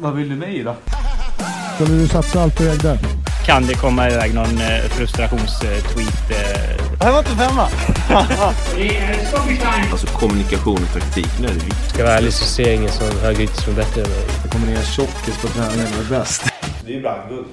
Vad vill du mig då? Skulle du satsa allt på Rögle? Kan det komma iväg någon eh, frustrationstweet? Eh? Det här var inte femma. Alltså kommunikation och taktik, nu är det viktigt. Ska jag vara ärlig så ser jag ingen som högerytter som är bättre än mig. Det kommer ner tjockis på träningen och är bäst. Det är ju brandguld.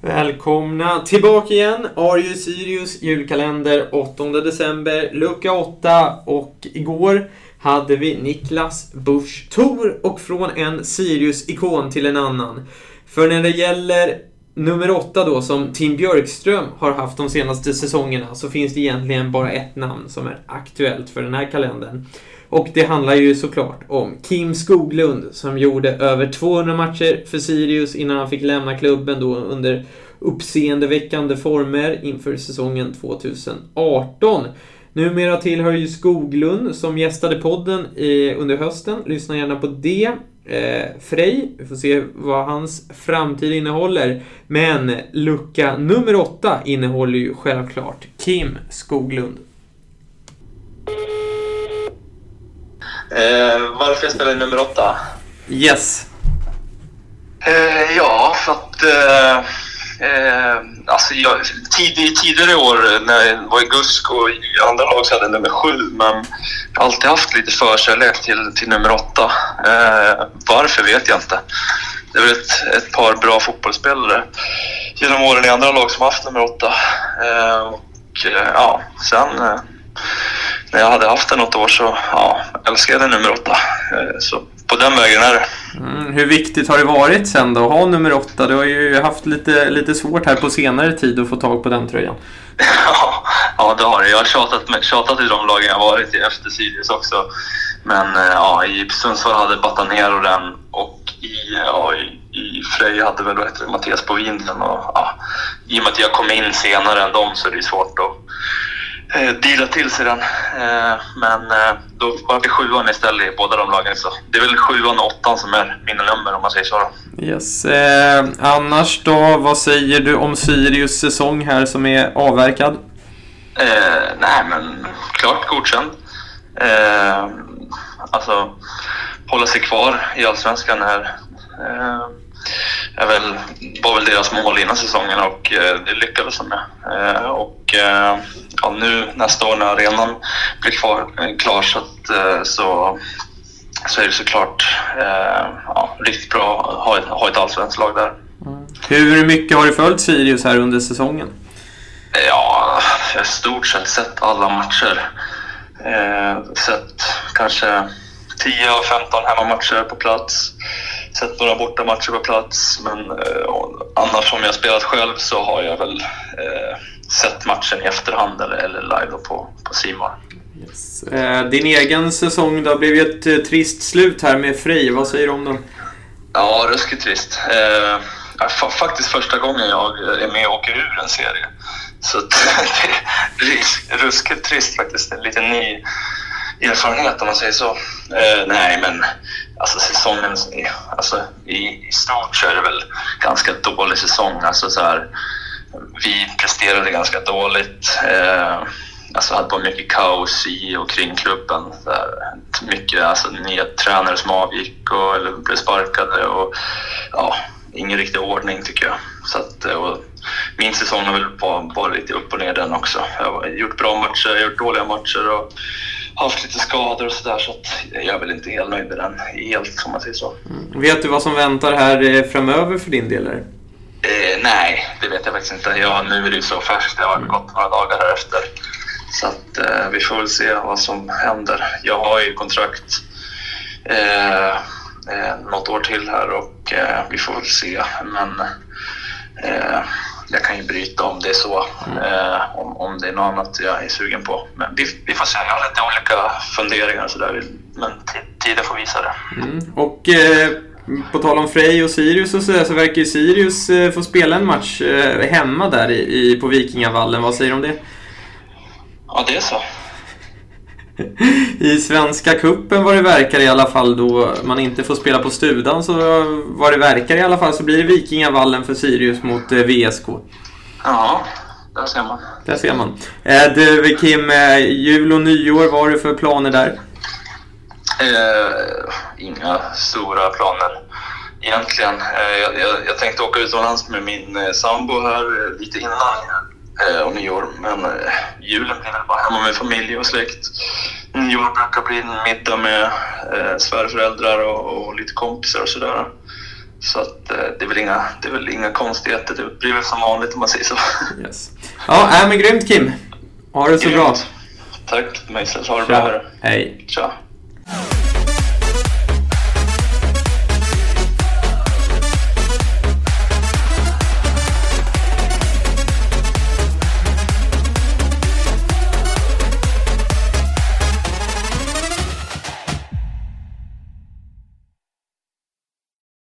Välkomna tillbaka igen. Arju Sirius julkalender 8 december, lucka 8 och igår hade vi Niklas Busch Thor och från en Sirius-ikon till en annan. För när det gäller nummer 8 då, som Tim Björkström har haft de senaste säsongerna, så finns det egentligen bara ett namn som är aktuellt för den här kalendern. Och det handlar ju såklart om Kim Skoglund som gjorde över 200 matcher för Sirius innan han fick lämna klubben då under uppseendeväckande former inför säsongen 2018. Numera tillhör ju Skoglund som gästade podden i, under hösten. Lyssna gärna på det. Eh, Frej, vi får se vad hans framtid innehåller. Men lucka nummer åtta innehåller ju självklart Kim Skoglund. Eh, varför jag spelar nummer åtta? Yes. Eh, ja, för att... Eh, eh, alltså jag, tid, tidigare år när jag var i GUSK och i andra lag så hade jag nummer sju, men jag har alltid haft lite förkärlek till, till nummer åtta. Eh, varför vet jag inte. Det är väl ett, ett par bra fotbollsspelare genom åren i andra lag som haft nummer åtta. Eh, och eh, ja, sen eh, när jag hade haft den något år så ja, älskade jag nummer åtta. Eh, Så på den vägen är det. Mm, hur viktigt har det varit sen då att ha nummer åtta? Du har ju haft lite, lite svårt här på senare tid att få tag på den tröjan. Ja, det har det. Jag har tjatat, tjatat i de lagen jag varit i efter Sirius också. Men eh, ja, i Sundsvall hade Batanero den och i, ja, i, i Frej hade väl vad heter det, Mattias på vinden. Och, ja, I och med att jag kom in senare än dem så är det svårt att eh, deala till sig den. Eh, men eh, då var det sjuan istället i båda de lagen. Så det är väl sjuan och åttan som är mina nummer om man säger så. Då. Yes. Eh, annars då, vad säger du om Sirius säsong här som är avverkad? Eh, nej, men klart godkänd. Eh, alltså, hålla sig kvar i Allsvenskan är, eh, är väl, var väl deras mål innan säsongen och eh, det lyckades de med. Eh, och eh, ja, nu nästa år när arenan blir kvar, klar så, att, så, så är det såklart ja, riktigt bra att ha ett, ha ett allsvenskt lag där. Hur mycket har du följt Sirius här under säsongen? Ja, jag har stort sett sett alla matcher. Eh, sett kanske 10 av 15 hemmamatcher på plats. Sett några bortamatcher på plats. Men eh, annars om jag spelat själv så har jag väl eh, sett matchen i efterhand eller, eller live på, på Simon. Yes. Eh, din egen säsong då blev ju ett eh, trist slut här med Frej. Vad säger du om den? Ja, ruskigt trist. Eh, faktiskt första gången jag är med och åker ur en serie. Så det är ruskigt trist faktiskt. En liten ny erfarenhet om man säger så. Eh, nej, men alltså säsongen, alltså, i, i stort så är det väl ganska dålig säsong. Alltså, så här, vi presterade ganska dåligt. Eh, alltså hade bara mycket kaos i och kring klubben. Så här, mycket alltså, nya tränare som avgick och, eller blev sparkade. Och, ja, ingen riktig ordning tycker jag. Så att, eh, och min säsong har väl varit lite upp och ner den också. Jag har gjort bra matcher, jag har gjort dåliga matcher och haft lite skador och sådär. Så att jag är väl inte helt nöjd med den, helt om man säger så. Vet du vad som väntar här eh, framöver för din del? Eh, nej, det vet jag faktiskt inte. Ja, nu är det ju så färskt. Det har gått några dagar här efter. Så att, eh, vi får väl se vad som händer. Jag har ju kontrakt eh, eh, något år till här och eh, vi får väl se. Men eh, jag kan ju bryta om det är så. Eh, om, om det är något annat jag är sugen på. Men vi, vi får se. Jag har lite olika funderingar och sådär. Men tiden får visa det. Mm. Och eh, på tal om Frej och Sirius och sådär så verkar ju Sirius eh, få spela en match eh, hemma där i, i, på Vikingavallen. Vad säger du om det? Ja, det är så. I Svenska Kuppen vad det verkar i alla fall då man inte får spela på Studan så vad det verkar i alla fall så blir det Vikingavallen för Sirius mot eh, VSK. Ja, där ser man. Där ser man. Eh, du Kim, eh, jul och nyår, vad har du för planer där? Eh, inga stora planer. egentligen. Eh, jag, jag, jag tänkte åka utomlands med min eh, sambo här eh, lite innan eh, och nyår. Men eh, julen blir väl bara hemma med familj och släkt. Nyår brukar bli en middag med eh, svärföräldrar och, och lite kompisar och sådär. Så att, eh, det, är väl inga, det är väl inga konstigheter. Det blir väl som vanligt om man säger så. Yes. Ja, äh, men grymt Kim. Ha det så bra. Tack Mejsel, ha det bra. Hej. Tja.